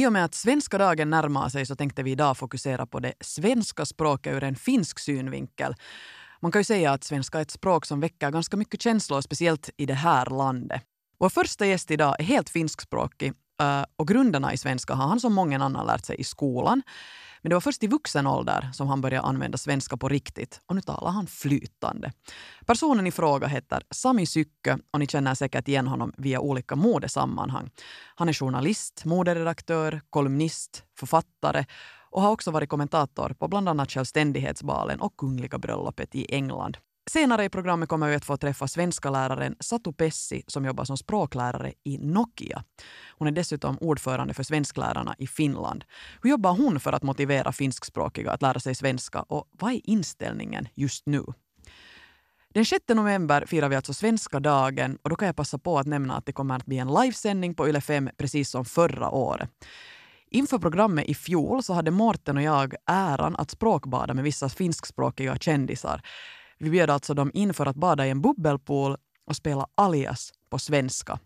I och med att svenska dagen närmar sig så tänkte vi idag fokusera på det svenska språket ur en finsk synvinkel. Man kan ju säga att svenska är ett språk som väcker ganska mycket känslor, speciellt i det här landet. Vår första gäst idag är helt finskspråkig eh, och grunderna i svenska har han som många annan lärt sig i skolan. Men det var först i vuxen ålder som han började använda svenska på riktigt och nu talar han flytande. Personen i fråga heter Sami Sykkö och ni känner säkert igen honom via olika modesammanhang. Han är journalist, moderedaktör, kolumnist, författare och har också varit kommentator på bland annat Självständighetsbalen och Kungliga bröllopet i England. Senare i programmet kommer vi att få träffa svenska läraren Satu Pessi som jobbar som språklärare i Nokia. Hon är dessutom ordförande för svensklärarna i Finland. Hur jobbar hon för att motivera finskspråkiga att lära sig svenska och vad är inställningen just nu? Den 6 november firar vi alltså svenska dagen och då kan jag passa på att nämna att det kommer att bli en livesändning på Yle 5 precis som förra året. Inför programmet i fjol så hade Mårten och jag äran att språkbada med vissa finskspråkiga kändisar. Vi bjöd alltså dem in för att bada i en bubbelpool och spela alias på svenska.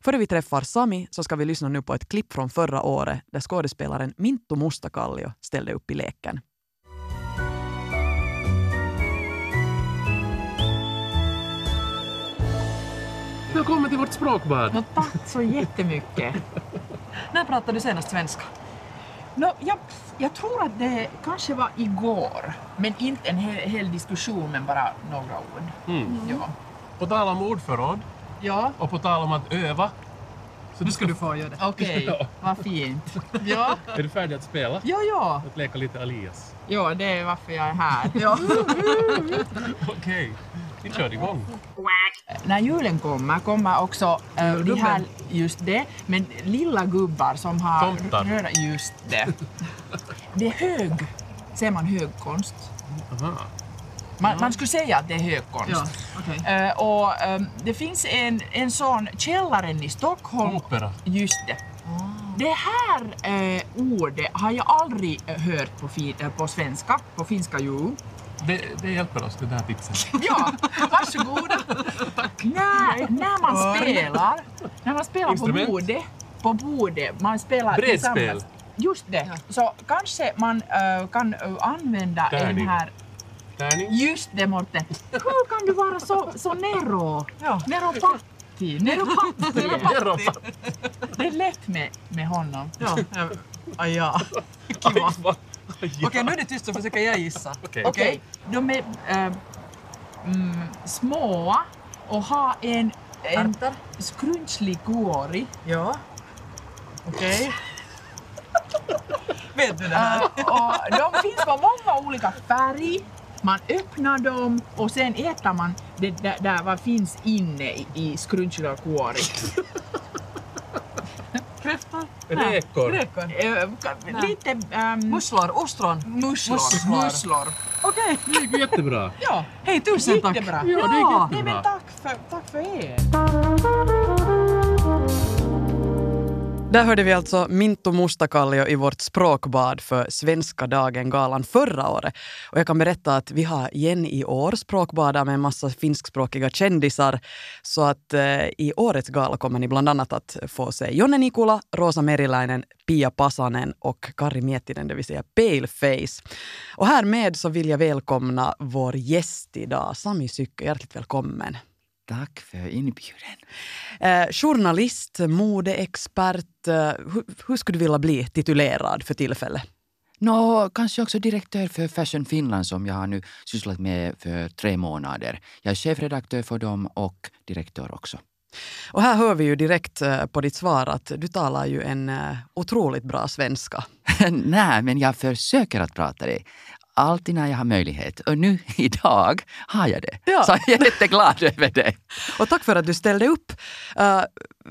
Före vi träffar Sami så ska vi lyssna nu på ett klipp från förra året där skådespelaren Minttu Mustakallio ställde upp i leken. Välkommen till vårt språkbad! No, tack så jättemycket. När pratade du senast svenska? No, jag, jag tror att det kanske var igår, men inte en hel, hel diskussion, men bara några ord. Mm. Ja. På tal om ordförråd Ja, och på tal om att öva. Så du ska du få göra det. okej, Ja. vad fint. Ja, Är du färdig att spela? ja, ja. Att leka lite alias? Ja, det är varför jag är här. Ja. Okej, vi kör igång. När julen kommer kommer också äh, de här, just det, men lilla gubbar som har Tomtar. röda, just det. Det är hög, säger man högkonst? Aha. Man, man skulle säga att det är högkonst. Eh, och ehm, det finns en, en sån källaren i Stockholm. Opera. Just det. Det här eh, ordet har jag aldrig eh, hört på, fi, på svenska, på finska ju. Det, det hjälper oss, det där tipset. Ja, varsågoda. när, när man spelar, när man spelar på bordet, på bordet, man spelar tillsammans. Just det. Så kanske man eh, kan eh, använda Tärning. en här Tärning. Just det Morten. Hur kan du vara så, så nero? Ja. Nero patti. Nero patti. Europa. Det är lätt med, med honom. Ja, ja. Aj, ja. Kiva. Okej, nu är det tyst så försöker jag gissa. Okej. Okej, de är äh, mm, små och har en, en Ärtor? skrunchlig kuori. Ja. Okej. Vet du det här? Äh, och de finns på många olika färg. Man öppnar dem och sen äter man det där, där vad finns inne i, i skrunchliga kuori. Räkor. Räkor? Äh, lite ähm, Musslor? Ostron? musslor. Musslor. musslor. Okej. Det gick jättebra. Ja, Hej, tusen tack. jättebra. Ja, det gick Nej, jättebra. men tack för, tack för er. Där hörde vi alltså Minto Mustakallio i vårt språkbad för Svenska dagen-galan förra året. Och jag kan berätta att vi har igen i år språkbadar med en massa finskspråkiga kändisar. Så att eh, i årets gala kommer ni bland annat att få se Jonne Nikula, Rosa Meriläinen, Pia Pasanen och Kari Miettinen, det vill säga Paleface. Och härmed så vill jag välkomna vår gäst idag, Sami Sykkö. Hjärtligt välkommen. Tack för inbjudan. Eh, journalist, modeexpert. Eh, hur, hur skulle du vilja bli titulerad för tillfället? Nå, kanske också direktör för Fashion Finland som jag har nu sysslat med för tre månader. Jag är chefredaktör för dem och direktör också. Och här hör vi ju direkt eh, på ditt svar att du talar ju en eh, otroligt bra svenska. Nej, men jag försöker att prata det. Alltid när jag har möjlighet. Och nu idag har jag det. Ja. Så jag är jätteglad över det. Och tack för att du ställde upp. Eh,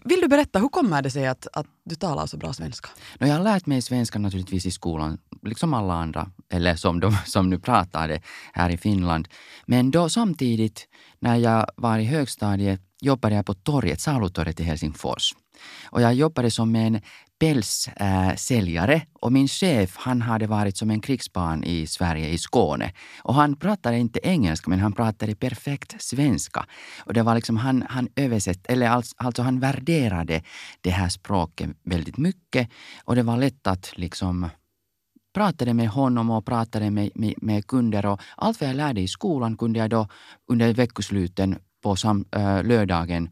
vill du berätta, hur kommer det sig att, att du talar så bra svenska? Nå, jag har lärt mig svenska naturligtvis i skolan, liksom alla andra, eller som de som nu pratar det här i Finland. Men då samtidigt, när jag var i högstadiet, jobbade jag på torget, Salutorget i Helsingfors. Och jag jobbade som en pälssäljare eh, och min chef han hade varit som en krigsbarn i Sverige, i Skåne. Och han pratade inte engelska men han pratade perfekt svenska. Och det var liksom han, han översatt, eller alltså, alltså han värderade det här språket väldigt mycket och det var lätt att liksom pratade med honom och pratade med, med, med kunder och allt vad jag lärde i skolan kunde jag då under veckosluten på sam, äh, lördagen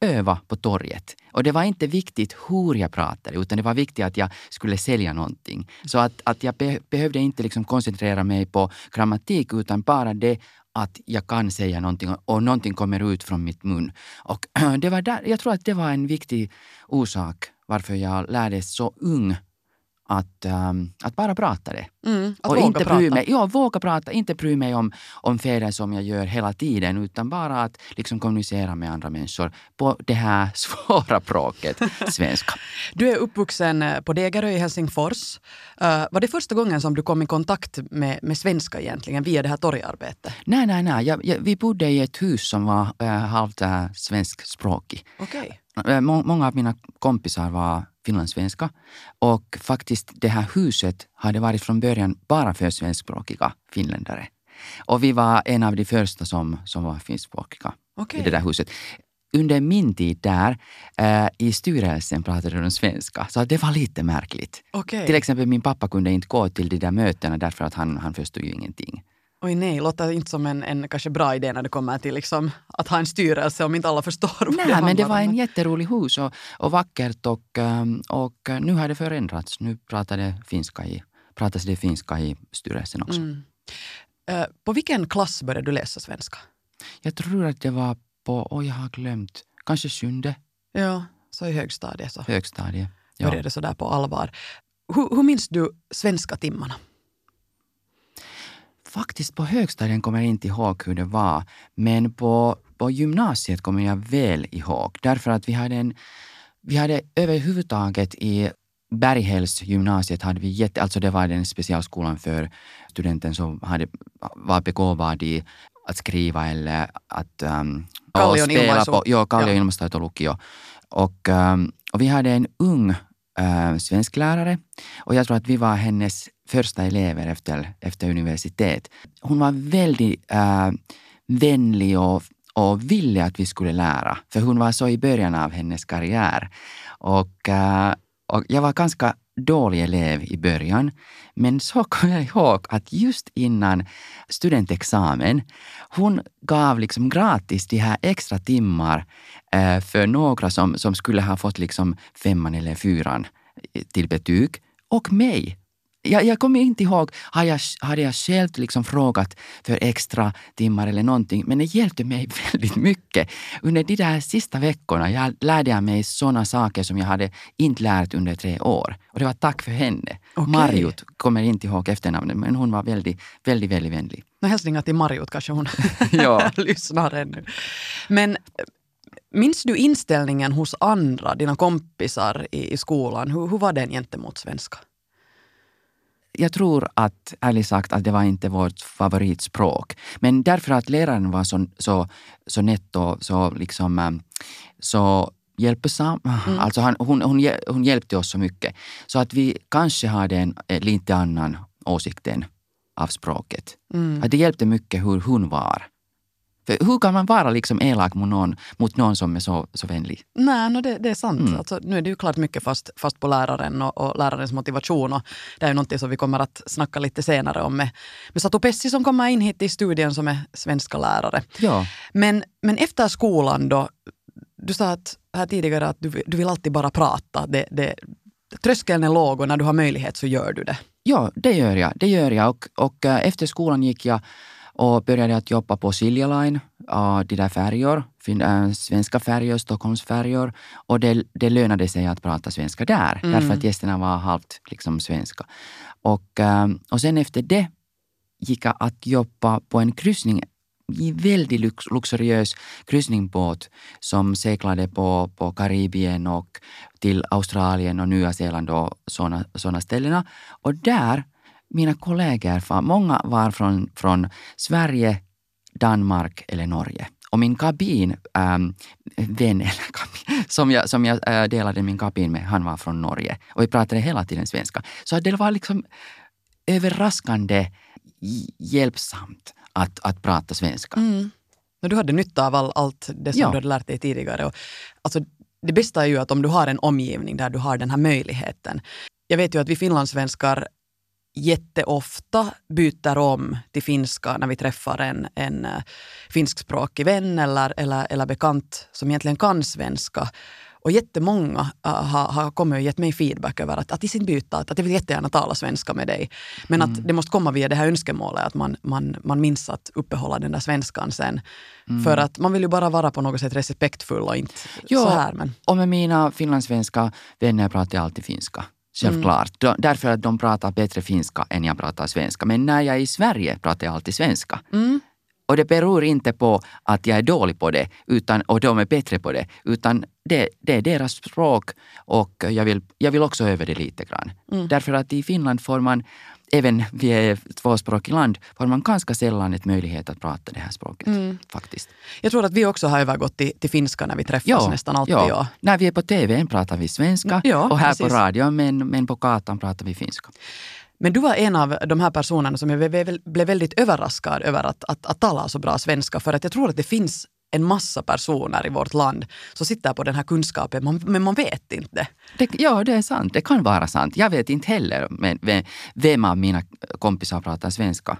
öva på torget. Och det var inte viktigt hur jag pratade, utan det var viktigt att jag skulle sälja någonting. Så att, att jag be, behövde inte liksom koncentrera mig på grammatik, utan bara det att jag kan säga någonting och någonting kommer ut från mitt mun. Och det var där, jag tror att det var en viktig orsak varför jag lärde så ung att, um, att bara prata det. Mm, att och inte prata. mig, ja, våga prata, inte bry mig om, om felen som jag gör hela tiden utan bara att liksom kommunicera med andra människor på det här svåra språket, svenska. Du är uppvuxen eh, på Degerö i Helsingfors. Uh, var det första gången som du kom i kontakt med, med svenska egentligen via det här torgarbetet? Nej, nej, nej. Jag, jag, vi bodde i ett hus som var äh, halvt äh, svenskspråkig. Äh, må, många av mina kompisar var finlandssvenska och faktiskt det här huset hade varit från början bara för svenskspråkiga finländare. Och vi var en av de första som, som var finskspråkiga Okej. i det där huset. Under min tid där eh, i styrelsen pratade de svenska, så det var lite märkligt. Okej. Till exempel min pappa kunde inte gå till de där mötena därför att han, han förstod ju ingenting. Oj nej, låter inte som en, en kanske bra idé när det kommer till liksom, att ha en styrelse om inte alla förstår vad det Nej, men det var en jätterolig hus och, och vackert och, ehm, och nu har det förändrats. Nu pratar det finska i, pratas det finska i styrelsen också. Mm. Eh, på vilken klass började du läsa svenska? Jag tror att det var på, oj jag har glömt, kanske sjunde Ja, så i högstadiet så högstadie. Ja. började sådär på allvar. Hur, hur minns du svenska timmarna? Faktiskt på högstadien kommer jag inte ihåg hur det var, men på, på gymnasiet kommer jag väl ihåg. Därför att vi hade en, vi hade överhuvudtaget i Berghälls gymnasiet hade vi jätte, alltså det var den specialskolan för studenten som hade, var begåvad i att skriva eller att um, Kallion och spela på, joo, Kallion Ja. lukio. Och, um, och vi hade en ung Eh, äh, svensklärare och jag tror att vi var hennes första elever efter, efter universitet. Hon var väldigt äh, vänlig och, och ville att vi skulle lära, för hon var så i början av hennes karriär. Och, äh, och jag var ganska dålig elev i början, men så kommer jag ihåg att just innan studentexamen, hon gav liksom gratis de här extra timmar eh, för några som, som skulle ha fått liksom femman eller fyran eh, till betyg och mig. Jag, jag kommer inte ihåg, har jag, hade jag själv liksom frågat för extra timmar eller någonting, men det hjälpte mig väldigt mycket. Under de där sista veckorna jag lärde jag mig sådana saker som jag hade inte lärt under tre år. Och det var tack för henne. Okej. Marjut, kommer inte ihåg efternamnet, men hon var väldigt, väldigt, väldigt vänlig. Nå, hälsningar till Marjut kanske hon Ja. lyssnar ännu. Men eh, minns du inställningen hos andra, dina kompisar i, i skolan? Hur, hur var den gentemot svenska? Jag tror att, ärligt sagt, att det var inte vårt favoritspråk. Men därför att läraren var så, så, så nätt och så, liksom, eh, så hjälpsam. Alltså han, hon, hon, hon hjälpte oss så mycket. Så att vi kanske hade en eh, lite annan åsikt än av språket. Att det hjälpte mycket hur hon var. För hur kan man vara liksom elak mot någon, mot någon som är så, så vänlig? Nej, no, det, det är sant. Mm. Alltså, nu är det ju klart mycket fast, fast på läraren och, och lärarens motivation. Och det är ju någonting som vi kommer att snacka lite senare om med, med Satu Pessi som kommer in hit i studien som är svenska lärare. Ja. Men, men efter skolan då, du sa att, här tidigare att du, du vill alltid bara prata. Det, det, tröskeln är låg och när du har möjlighet så gör du det. Ja, det gör jag. Det gör jag. Och, och eh, efter skolan gick jag och började att jobba på Silja Line, uh, de där färjor, fin, äh, svenska färjor, Stockholmsfärjor. Och det, det lönade sig att prata svenska där, Mm. därför att gästerna var halvt liksom svenska. Och, äh, och sen efter det gick jag att jobba på en kryssning, en väldigt lux, luxuriös kryssningbåt som seglade på, på Karibien och till Australien och Nya Zeeland och sådana såna ställena. Och där, mina kollegor, många var från, från Sverige, Danmark eller Norge. och min kabin, ähm, vän, eller kabin, som jag, som jag äh, delade min kabin med, han var från Norge och vi pratade hela tiden svenska. Så det var liksom överraskande hjälpsamt att, att prata svenska. Mm. Du hade nytta av all, allt det som Ja. du hade lärt dig tidigare. Och, alltså, det bästa är ju att om du har en omgivning där du har den här möjligheten. Jag vet ju att vi finlandssvenskar jätteofta byter om till finska när vi träffar en, en eh, finskspråkig vän eller, eller, eller bekant som egentligen kan svenska. Och jättemånga uh, har, har kommit och gett mig feedback över att, att i sin byta, att, att jag vill jättegärna tala svenska med dig. Men att det måste komma via det här önskemålet att man, man, man minns att uppehålla den där svenskan sen. För att man vill ju bara vara på något sätt respektfull och inte Ja. så här. Men, Och med mina finlandssvenska vänner pratar jag alltid finska. Självklart. De, därför att de pratar bättre finska än jag pratar svenska. Men när jag är i Sverige pratar jag alltid svenska. mm, Och det beror inte på att jag är dålig på det utan, och de är bättre på det. Utan det, det är deras språk och jag vill, jag vill också öva det lite grann. Därför att i Finland får man, även vi är ett tvåspråkigt land, får man ganska sällan ett möjlighet att prata det här språket. Faktiskt. jag tror att vi också har övergått till, till finska när vi träffas nästan alltid. ja. Ja. När vi är på TV pratar vi svenska Ja, och här precis. på radio, men, men på gatan pratar vi finska. Men du var en av de här personerna som jag blev- blev väldigt överraskad över att, att, att tala så bra svenska. För att jag tror att det finns en massa personer i vårt land som sitter på den här kunskapen, man- men man vet inte. Det, ja, det är sant. Det kan vara sant. Jag vet inte heller men, vem, vem av mina kompisar pratar svenska.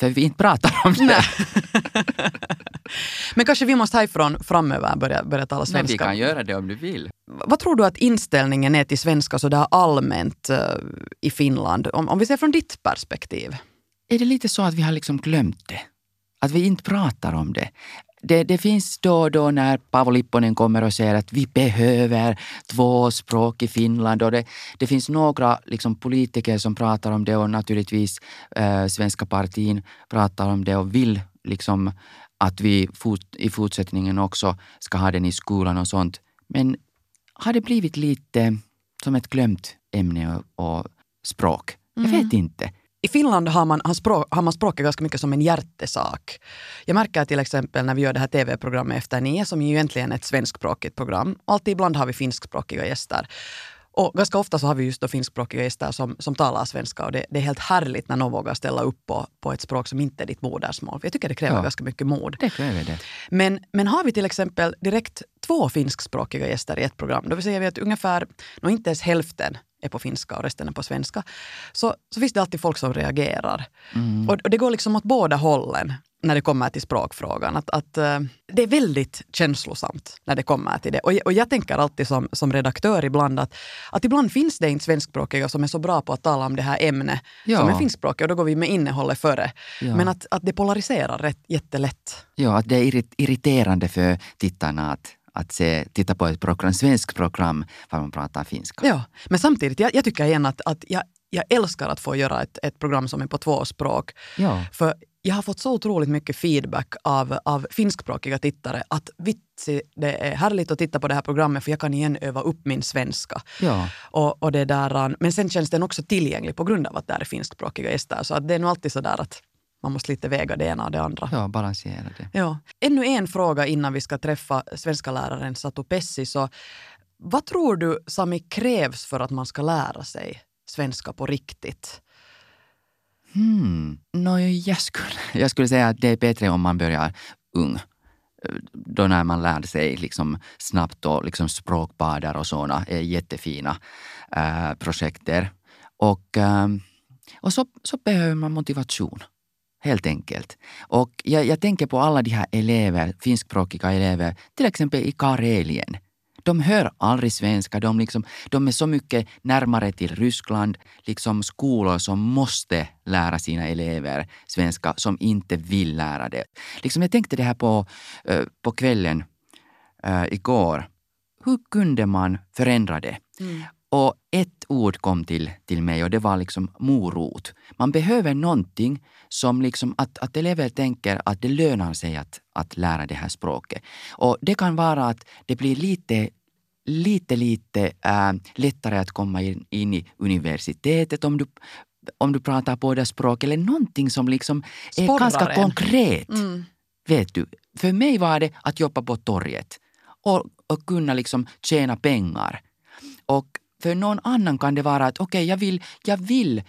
För vi inte pratar om det. Men kanske vi måste härifrån framöver börja, börja tala Men vi svenska. kan göra det om du vill. Vad tror du att inställningen är till svenska så där allmänt eh, i Finland? Om, om vi ser från ditt perspektiv. Är det lite så att vi har liksom glömt det? Att vi inte pratar om det? Det, det finns då och då när Paavo Lipponen kommer och säger att vi behöver två språk i Finland. Och det, det finns några liksom, politiker som pratar om det och naturligtvis eh, Svenska partin pratar om det och vill liksom, att vi fort, i fortsättningen också ska ha den i skolan och sånt. Men har det blivit lite som ett glömt ämne och, och språk? Jag vet inte. I Finland har man, har, språk, har man språket ganska mycket som en hjärtesak. Jag märker till exempel när vi gör det här tv-programmet Efter nio som ju egentligen är ett svenskspråkigt program. Alltid ibland har vi finskspråkiga gäster. Och ganska ofta så har vi just då finskspråkiga gäster som, som talar svenska och det, det är helt härligt när någon vågar ställa upp på, på ett språk som inte är ditt modersmål. För jag tycker det kräver Ja. ganska mycket mod. Det kräver det. Men, men har vi till exempel direkt två finskspråkiga gäster i ett program, då säger vi att ungefär, nog inte ens hälften är på finska och resten är på svenska, så, så finns det alltid folk som reagerar. Mm. Och, och det går liksom åt båda hållen när det kommer till språkfrågan. Att, att, eh, det är väldigt känslosamt när det kommer till det. Och, jag- och jag tänker alltid som, som redaktör ibland att, att ibland finns det inte svenskspråkiga som är så bra på att tala om det här ämnet Ja. som är finskspråkiga och då går vi med innehållet före. Ja. Men att, att det polariserar rätt, jättelätt. Ja, att det är irrit- irriterande för tittarna att, att se, titta på ett program, svensk program där man pratar finska. Ja, men samtidigt, jag, jag tycker igen att, att jag, jag älskar att få göra ett, ett program som är på två språk. Ja. För jag har fått så otroligt mycket feedback av, av finskspråkiga tittare att vitsi, det är härligt att titta på det här programmet för jag kan igen öva upp min svenska. Ja. Och, och det där, men sen känns den också tillgänglig på grund av att det är finskspråkiga gäster. Så att det är nog alltid så där att man måste lite väga det ena och det andra. ja, balansera det. Ja. Ännu en fråga innan vi ska träffa svenska läraren Satu Pessi. Så, vad tror du, Sami, krävs för att man ska lära sig svenska på riktigt? Hmm. No, jag, skulle, jag skulle säga att det är bättre om man börjar ung. Då när man lär sig liksom snabbt och liksom språkbadar och sådana är jättefina äh, projekter. Och, ähm, och så, så behöver man motivation. Helt enkelt. Och jag, jag tänker på alla de här elever, finskspråkiga elever, till exempel i Karelien. De hör aldrig svenska, de, liksom, de är så mycket närmare till Ryssland, liksom skolor som måste lära sina elever svenska som inte vill lära det. Liksom jag tänkte det här på, eh, på kvällen äh, igår. Hur kunde man förändra det? Mm. Och ett ord kom till, till mig och det var liksom morot. Man behöver någonting som liksom att, att elever tänker att det lönar sig att, att lära det här språket. Och det kan vara att det blir lite lite, lite äh, lättare att komma in, in i universitetet om du, om du pratar båda språk eller någonting som liksom är Sporrar ganska en. konkret. Mm. vet du, för mig var det att jobba på torget och, och kunna liksom tjäna pengar. Och för någon annan kan det vara att okej, okay, jag, vill, jag, vill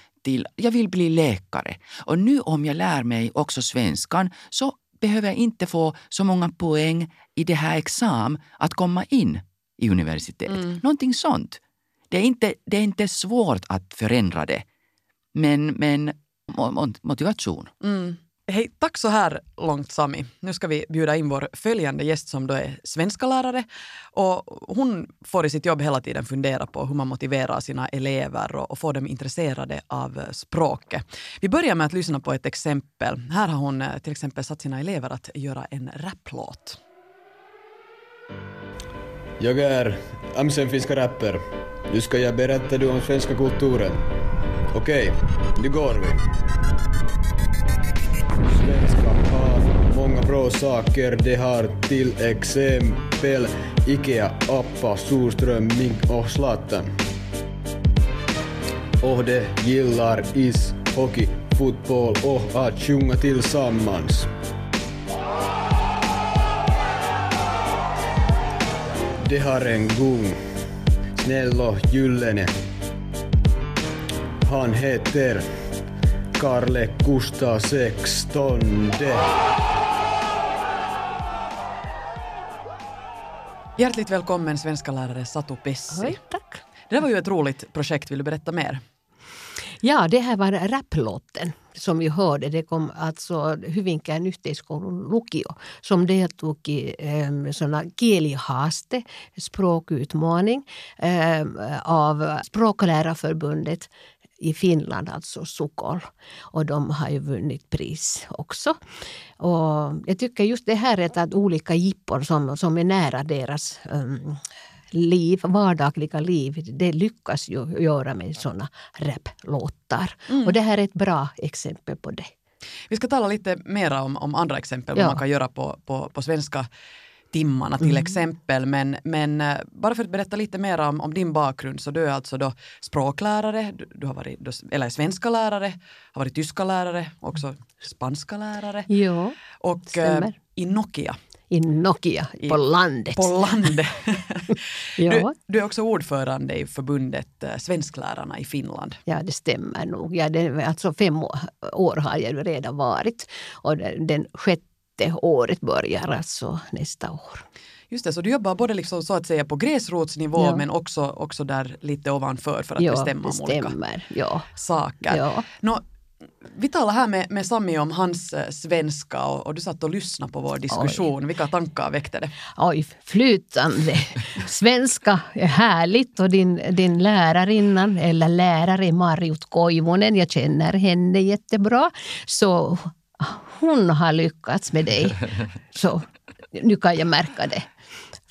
jag vill bli läkare. Och nu om jag lär mig också svenskan så behöver jag inte få så många poäng i det här examen att komma in i universitet. Mm. Någonting sånt. Det är, inte, det är inte svårt att förändra det. Men, men motivation. Mm. Hej, tack så här långt Sami. Nu ska vi bjuda in vår följande gäst som då är svenska lärare. Och hon får i sitt jobb hela tiden fundera på hur man motiverar sina elever och, och får dem intresserade av eh, språket. Vi börjar med att lyssna på ett exempel. Här har hon eh, till exempel satt sina elever att göra en raplåt. Jag är Amsen finska rapper. Nu ska jag berätta du om svenska kulturen. Okej, nu går vi. Svenska har många bra saker. Det har till exempel Ikea, Appa, surströmming och Zlatan. Och de gillar ishockey, fotboll och att sjunga tillsammans. De har en gung, snäll och gyllene. Han heter Karle Kusta 16. Hjärtligt välkommen svenska lärare Satu Pessi. Oj, tack. Det där var ju ett roligt projekt, vill du berätta mer? Ja, det här var raplåten som vi hörde. Det kom alltså Hyvinkään yhteiskoulun lukio som deltog i eh, såna Kielihaste, språkutmaning eh, av Språklärarförbundet i Finland, alltså Sukol. Och de har ju vunnit pris också. Och jag tycker just det här är ett olika jippor som, som är nära deras um, liv, vardagliga liv, det lyckas ju göra med såna raplåtar. Mm. Och det här är ett bra exempel på det. Vi ska tala lite mer om, om andra exempel, ja. vad man kan göra på, på, på svenska timmarna till mm. exempel. Men, men eh, bara för att berätta lite mer om, om, din bakgrund så du är alltså då språklärare, du, du har varit då, eller svenska lärare, har varit tyska lärare, också spanska lärare. Ja, och. Eh, i Nokia. I Nokia, I, på landet. På landet. du, du, är också ordförande i förbundet eh, Svensklärarna i Finland. Ja, det stämmer nog. Ja, det, alltså fem år, år har jag redan varit. Och den 6 året börjar alltså nästa år. Just det, så du jobbar både liksom så att säga på gräsrotsnivå ja. men också, också där lite ovanför för att ja, bestämma om olika ja. saker. Ja. Nå, vi talar här med, med Sami om hans eh, svenska och, och, du satt och lyssnade på vår diskussion. Oj. Vilka tankar väckte det? Oj, flytande. Svenska är härligt och din, din lärarinna, eller lärare Marjut Koivonen, jag känner henne jättebra. Så hon har lyckats med dig. Så nu kan jag märka det.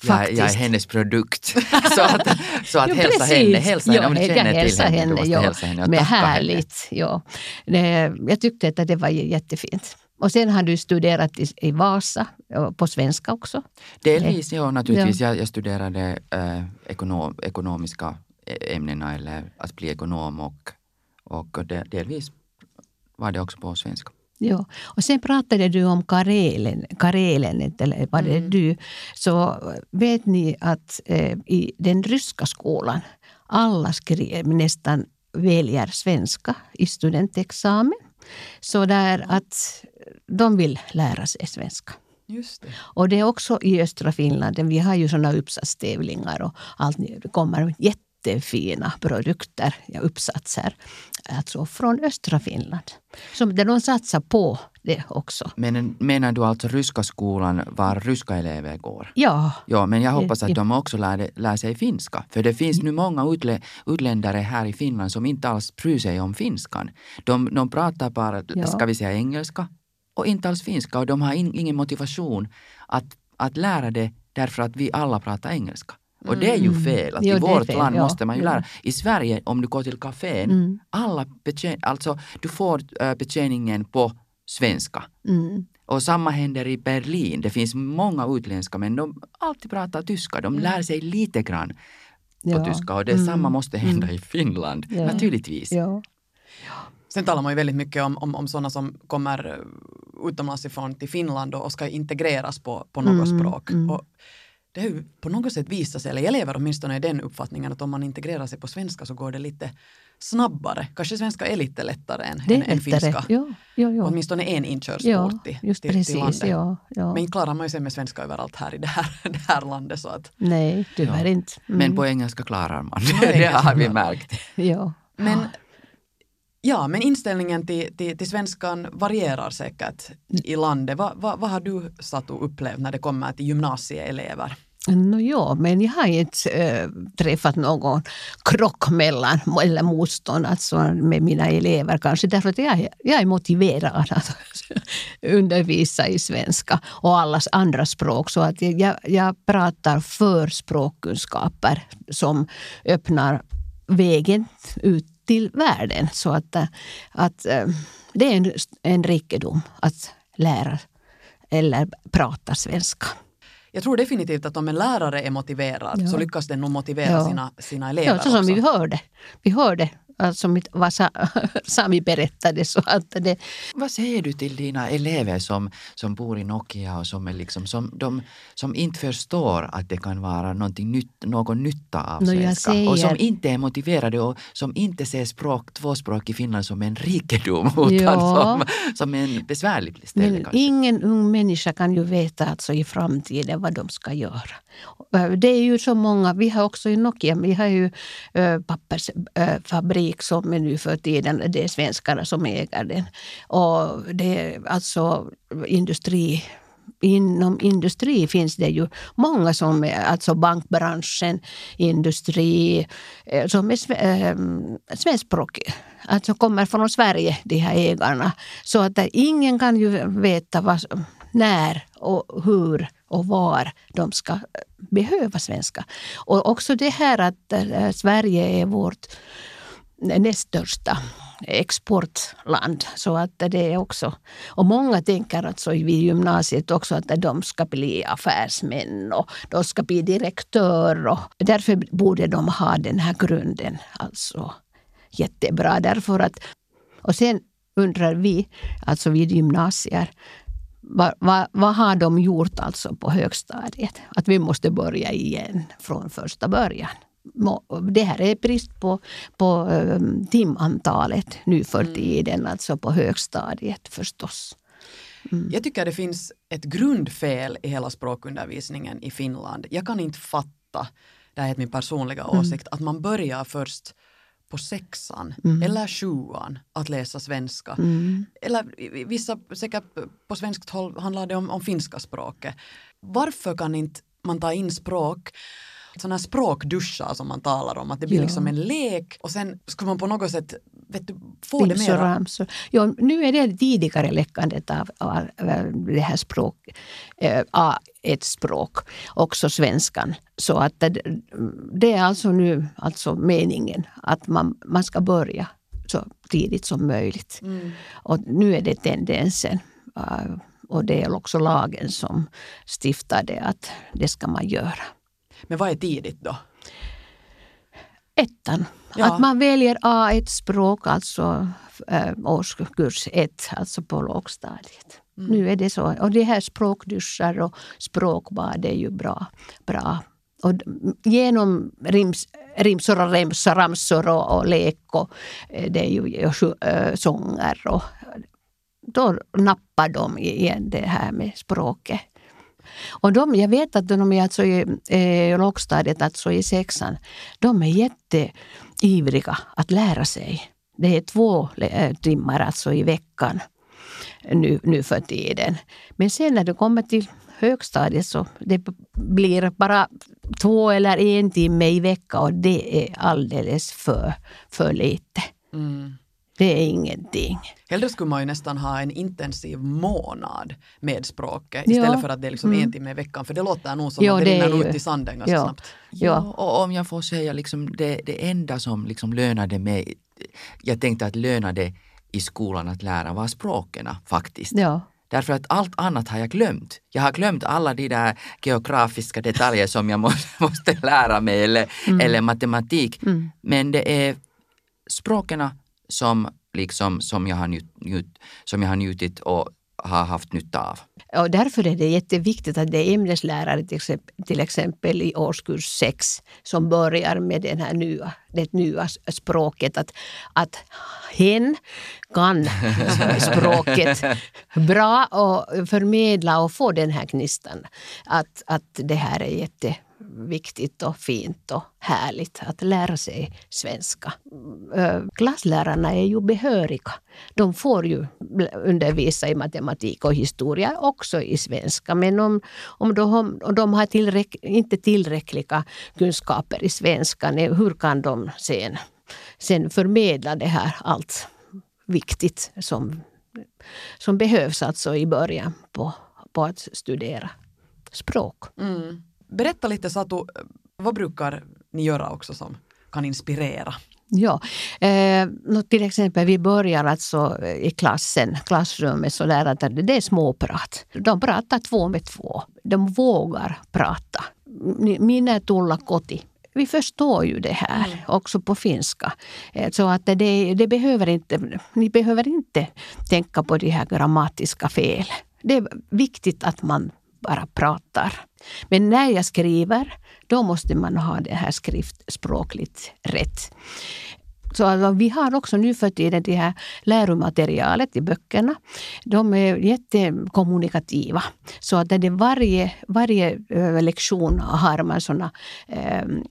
Jag, jag, är hennes produkt. så att, så att jo, hälsa henne, hälsa henne om du känner till henne. henne, hälsa henne med härligt. Ja. Det, jag tyckte att det var jättefint. Och sen har du studerat i, Vasa, på svenska också? Delvis, ja naturligtvis. Ja. Jag, jag studerade äh, ekonom, ekonomiska ämnena eller att bli ekonom och, och delvis var det också på svenska. Ja. Och sen pratade du om Karelen, Karelen eller var det mm. du? Så vet ni att eh, i den ryska skolan alla skrev, nästan väljer svenska i studentexamen. Så där att de vill lära sig svenska. Just det. Och det är också i östra Finland. Vi har ju såna uppsatstävlingar och allt. Det kommer jättefina produkter, ja, uppsatser, alltså från östra Finland. Som de satsar på det också. Men menar du alltså ryska skolan var ryska elever går? Ja. Ja, men jag hoppas att de också lär, lär sig finska. För det finns nu många utlä, utländare här i Finland som inte alls bryr sig om finskan. De, de pratar bara, ja. ska vi säga engelska, och inte alls finska. Och de har in, ingen motivation att, att lära det därför att vi alla pratar engelska. Och det är ju mm. fel. Att jo, I vårt fel, land ja. måste man ju lära. I Sverige, om du går till kafén, mm. alla betjän, alltså du får uh, betjäningen på svenska. Mm. Och samma händer i Berlin. Det finns många utländska men de alltid pratar tyska. De lär sig lite grann på ja. tyska och det mm. samma måste hända i Finland, ja. naturligtvis. Ja. Sen talar man ju väldigt mycket om, om, om sådana som kommer utomlands ifrån till Finland och, och ska integreras på, på något Mm, språk. mm. Och det har ju på något sätt visat sig, eller jag lever åtminstone i den uppfattningen att om man integrerar sig på svenska så går det lite snabbare. Kanske svenska är lite lättare än, Det än, finska. Ja, ja, ja. Åtminstone en inkörsport ja till, just till, till precis. landet. Ja, ja. Men klarar man ju sig med svenska överallt här i det här, det här landet. Så att, Nej, tyvärr Ja. inte. Mm. Men på engelska klarar man. det engelska har vi märkt. Ja. men, ja, men inställningen till, till, till svenskan varierar säkert i landet. Vad vad- vad har du satt och upplevt när det kommer till gymnasieelever? No, ja, men jag har inte äh, träffat någon krock mellan, eller motstånd alltså med mina elever kanske därför att jag, är- jag är motiverad att undervisa i svenska och allas andra språk. Så att jag, jag pratar för språkkunskaper som öppnar vägen ut till världen. Så att, eh, att äh, det är en, en rikedom att lära eller prata svenska. Jag tror definitivt att om en lärare är motiverad Ja. så lyckas den nog motivera Ja. sina, sina elever Ja, så som också. vi hörde. Vi hörde alltså mitt, vad Sa, Sami berättade. Så att det, Vad säger du till dina elever som, som bor i Nokia och som, är liksom, som, de, som inte förstår att det kan vara nytt, någon nytta av jag svenska och som säger- inte är motiverade och som inte ser språk, tvåspråk i Finland som en rikedom utan Ja. som, som en besvärlig ställe men kanske? ingen ung människa kan ju veta alltså i framtiden vad de ska göra. Eh, det är ju så många, vi har också i Nokia, vi har ju eh, äh, pappersfabrik eh, som är nu för tiden, det är svenskarna som äger den. Och det är alltså industri Inom industri finns det ju många som är, alltså bankbranschen, industri, som är ehm, svenskspråkiga. Alltså kommer från Sverige, de här ägarna. Så att ingen kan ju veta vad, när och hur och var de ska eh, behöva svenska. Och också det här att eh, Sverige är vårt näst största exportland. Så att det är också, och många tänker alltså vid gymnasiet också att de ska bli affärsmän och de ska bli direktör. Och därför borde de ha den här grunden. Alltså jättebra. Därför att, och sen undrar vi, alltså vid gymnasier, vad, vad, vad har de gjort alltså på högstadiet? Att vi måste börja igen från första början. Det här är brist på, på eh, timantalet nu för tiden, alltså på högstadiet förstås. Jag tycker det finns ett grundfel i hela språkundervisningen i Finland. Jag kan inte fatta, det här är min personliga åsikt, att man börjar först på sexan eller sjuan att läsa svenska. Eller i- i vissa, säkert på svenskt håll handlar det om, om finska språket. Varför kan inte man ta in språk sådana språkduschar som man talar om, att det blir Ja. liksom en lek och sen skulle man på något sätt vet du, få det mera ramsor. Ja, nu är det tidigare läckandet av, av eh, det här språk, eh, A1-språk, också svenskan. Så att det, det är alltså nu alltså meningen att man, man ska börja så tidigt som möjligt. Och nu är det tendensen. eh, Och det är också lagen som stiftade att det ska man göra. Men vad är tidigt då? ettan. Ja. Att man väljer A1-språk, alltså äh, årskurs 1, alltså på lågstadiet. Nu är det så. Och det här språkduschar och språkbad är ju bra. bra. Och genom rims, rimsor och remsor, ramsor och, och lek och eh, det är ju sju- äh, sånger och då nappar de igen det här med språket. Och de, jag vet att de är alltså i eh, lågstadiet, alltså i sexan, de är ivriga att lära sig. Det är två eh, timmar alltså i veckan nu, nu för tiden. Men sen när det kommer till högstadiet så det blir bara två eller en timme i veckan och det är alldeles för, för lite. Mm. Det är ingenting. Hellre skulle man ju nästan ha en intensiv månad med språket Ja. istället för att det är liksom Mm. en timme i veckan för det låter nog som Ja, att det, det rinner ut i sanden ganska ja. snabbt. Ja. och om jag får säga liksom det, det enda som liksom lönade mig, jag tänkte att lönade i skolan att lära var språken faktiskt. Ja. Därför att allt annat har jag glömt. Jag har glömt alla de där geografiska detaljer som jag måste, måste lära mig eller, eller matematik. Mm. Men det är språken som, liksom, som, jag har njut, njut, som jag har njutit och har haft nytta av. Och därför är det jätteviktigt att det är ämneslärare till exempel, till exempel i årskurs 6 som börjar med den här nya, det nya språket. Att, att hen kan språket bra och förmedla och få den här gnistan. Att, att det här är viktigt och fint och härligt att lära sig svenska. Klasslärarna är ju behöriga. De får ju undervisa i matematik och historia också i svenska. Men om, om de, om de har tillräck, inte tillräckliga kunskaper i svenska, hur kan de sen, sen förmedla det här allt viktigt som, som behövs alltså i början på, på att studera språk. Mm. Berätta lite Satu, vad brukar ni göra också som kan inspirera? Ja, eh, till exempel vi börjar alltså i klassen, klassrummet så där att det är småprat. De pratar två med två. De vågar prata. Minä tulla koti. Vi förstår ju det här Mm. också på finska. Eh, Så att det, det behöver inte, ni behöver inte tänka på de här grammatiska fel. Det är viktigt att man bara pratar. Men när jag skriver, då måste man ha det här skriftspråkligt rätt. Så alltså, vi har också nu för tiden det här läromaterialet i böckerna. De är jättekommunikativa. Så att det varje, varje eh, lektion har man såna ehm,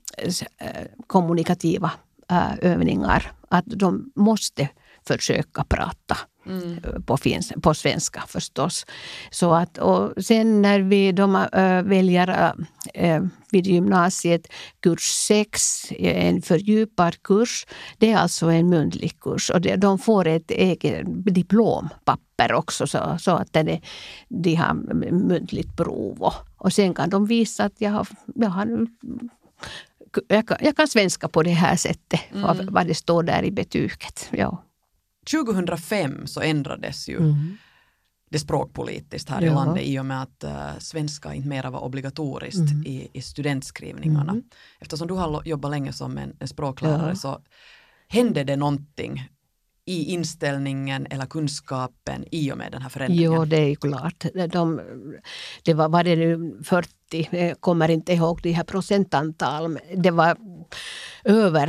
eh, kommunikativa eh, övningar. Att de måste försöka prata eh, på, finns, på svenska förstås. Så att, och sen när vi de, äh, väljer äh, vid gymnasiet kurs 6, en fördjupad kurs, det är alltså en muntlig kurs och de får ett eget diplompapper också så, så att det, de har muntligt prov. Och, och sen kan de visa att jag har, jag har jag kan, jag kan svenska på det här sättet, vad, vad det står där i betyget. Ja. 2005 så ändrades ju det språkpolitiskt här i Ja. landet i och med att uh, svenska inte mera var obligatoriskt i, i studentskrivningarna. Eftersom du har jobbat länge som en, en språklärare Ja. så hände det någonting i inställningen eller kunskapen i och med den här förändringen? Jo, det är klart. De, det var, var det nu 40, jag kommer inte ihåg de här procentantal, men det var över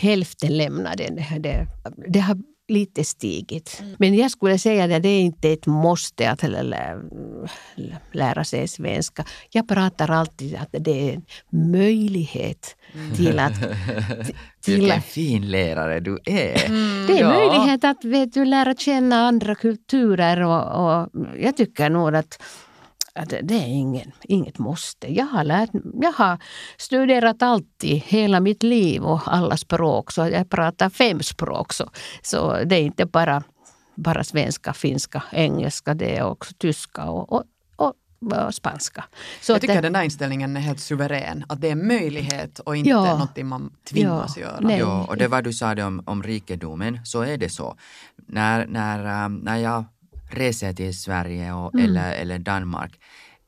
hälften lämnade. Det, det, det har lite stigit. Men jag skulle säga att det är inte ett måste att lä- lä- lära sig svenska. Jag pratar alltid att det är en möjlighet till att... till Vilken fin lärare du är. det är Ja. möjlighet att vet du, lära känna andra kulturer och, och jag tycker nog att, att det är ingen, inget måste. Jag har, lärt, jag har studerat alltid, hela mitt liv och alla språk. Så jag pratar fem språk. Så, så det är inte bara, bara svenska, finska, engelska. Det är också tyska och, och, och, och spanska. Så Jag att tycker det- den där inställningen är helt suverän, att det är en möjlighet och inte Ja. någonting man tvingas Ja. göra. Nej. Ja, och det vad du sa det om, om rikedomen, så är det så. När, när, ähm, när jag reser till Sverige och, Mm. eller, eller Danmark,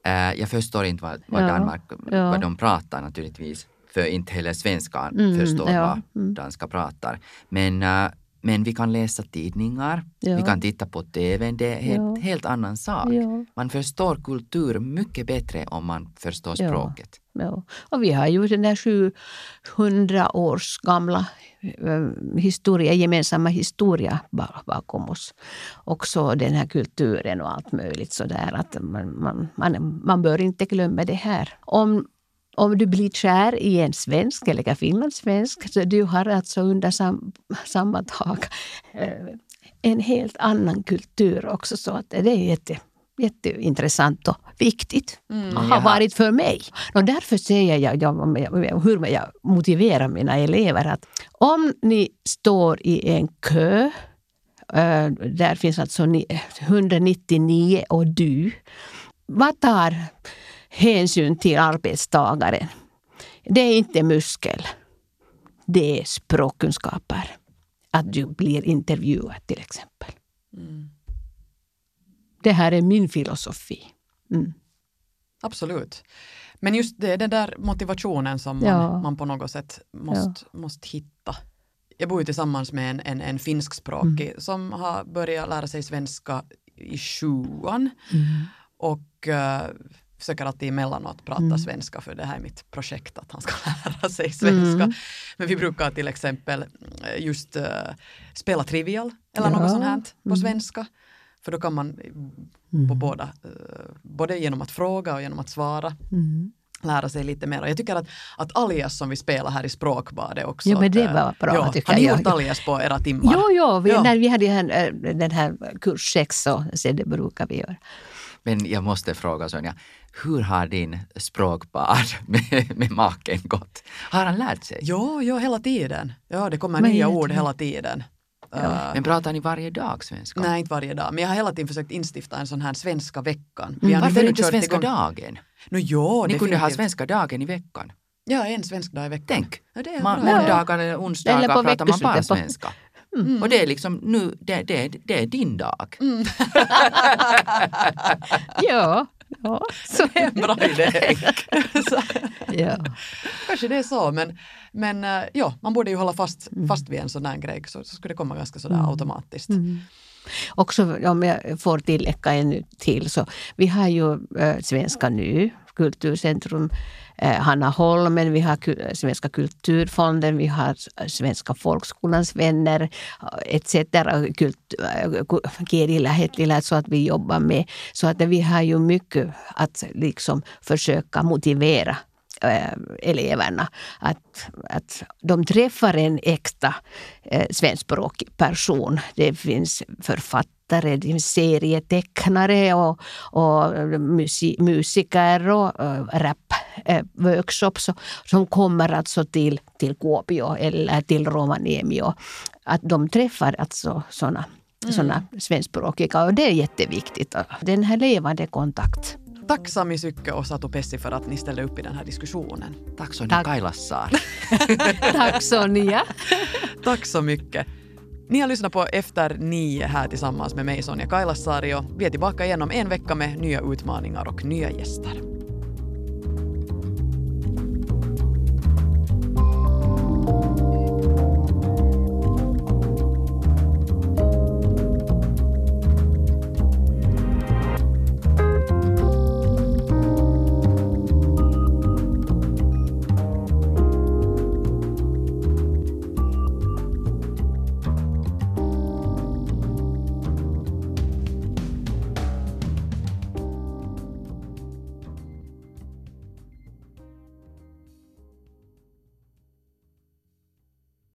äh, jag förstår inte vad, vad Ja, Danmark, ja. vad de pratar naturligtvis, för inte heller svenskan Mm, förstår ja, vad mm. danska pratar. Men, äh, men vi kan läsa tidningar, Ja. vi kan titta på TV, det är en helt, Ja. helt annan sak. Ja. Man förstår kultur mycket bättre om man förstår språket. Och vi har ju den där 700 års gamla eh, historia, gemensamma historia ba- bakom oss. Också den här kulturen och allt möjligt sådär. Att man, man, man, man bör inte glömma det här. Om, om du blir kär i en svensk eller en finlandssvensk så du har alltså under sam, samma tak eh, en helt annan kultur också. Så att det är jätte, jätteintressant och viktigt. har Jaha. varit för mig. Och därför säger jag, jag hur jag motiverar mina elever att om ni står i en kö eh, där finns alltså ni- 199 och du. Vad tar hänsyn till arbetstagaren? Det är inte muskel. Det är språkkunskaper. Att du blir intervjuad till exempel. Det här är min filosofi. Mm. Absolut. Men just det, den där motivationen som man, Ja. man på något sätt måste, måste hitta. Jag bor ju tillsammans med en, en, en finskspråkig Mm. som har börjat lära sig svenska i sjuan. Och uh, försöker alltid emellanåt prata Mm. svenska för det här är mitt projekt att han ska lära sig svenska. Mm. Men vi brukar till exempel eh, just uh, spela trivial eller Ja. något sånt här på Mm. svenska. För då kan man Mm. på båda, eh, både genom att fråga och genom att svara Mm. lära sig lite mer. Och jag tycker att, att alias som vi spelar här i språkbadet också. Ja, men det eh, var bra, ja, tycker Har ni jag. gjort alias på era timmar? Jo, jo vi, Ja. när vi hade den här, eh, den här kurs 6 så, så det brukar vi göra. Men jag måste fråga Sonja, hur har din språkbad med, med maken gått? Har han lärt sig? Jo, jo, hela tiden. Ja, det kommer Men nya ord hela tiden. Eh, Men pratar ni varje dag svenska? nej, inte varje dag. Men jag har hela tiden försökt instifta en sån här svenska veckan. Mm. har Varför nu inte svenska igång- dagen? No, jo, Ni kunde ha svenska dagen i veckan. Ja, en svensk dag i veckan. Tänk, Ja, det är Ma- bra. måndagar eller onsdagar pratar man bara veckoslutet svenska. Och det är liksom nu, det, det, det är din dag. Ja, ja, så, Det är en bra idé. Ja. kanske det är så, men, men eh, ja, man borde ju hålla fast, Mm. fast vid en sån här grej så, så skulle det komma ganska sådär automatiskt. Mm. Också om jag får tillägga en till så vi har ju äh, Svenska nu, Kulturcentrum, eh, Hanna Holmen, vi har Svenska kulturfonden, vi har Svenska folkskolans vänner eh, etc. Kult, eh, så att vi jobbar med. Så att vi har ju mycket att liksom försöka motivera eleverna. Att, att de träffar en äkta eh, svenskspråkig person. Det finns författare, det finns serietecknare och, och musi, musiker och uh, rap-workshops som kommer alltså till, till Kuopio eller till Rovaniemi. Och att de träffar alltså sådana såna svenskspråkiga och det är jätteviktigt. Den här levande kontakt. Tack Sami Sykke och Satu Pessi för att ni ställde upp i den här diskussionen. Tack så Tack. Kailassar. Tack Sonja. Tack så mycket. Ni har lyssnat på Efter nio här tillsammans med mig Sonja Kailasari och vi är tillbaka igen om en vecka med nya utmaningar och nya gäster.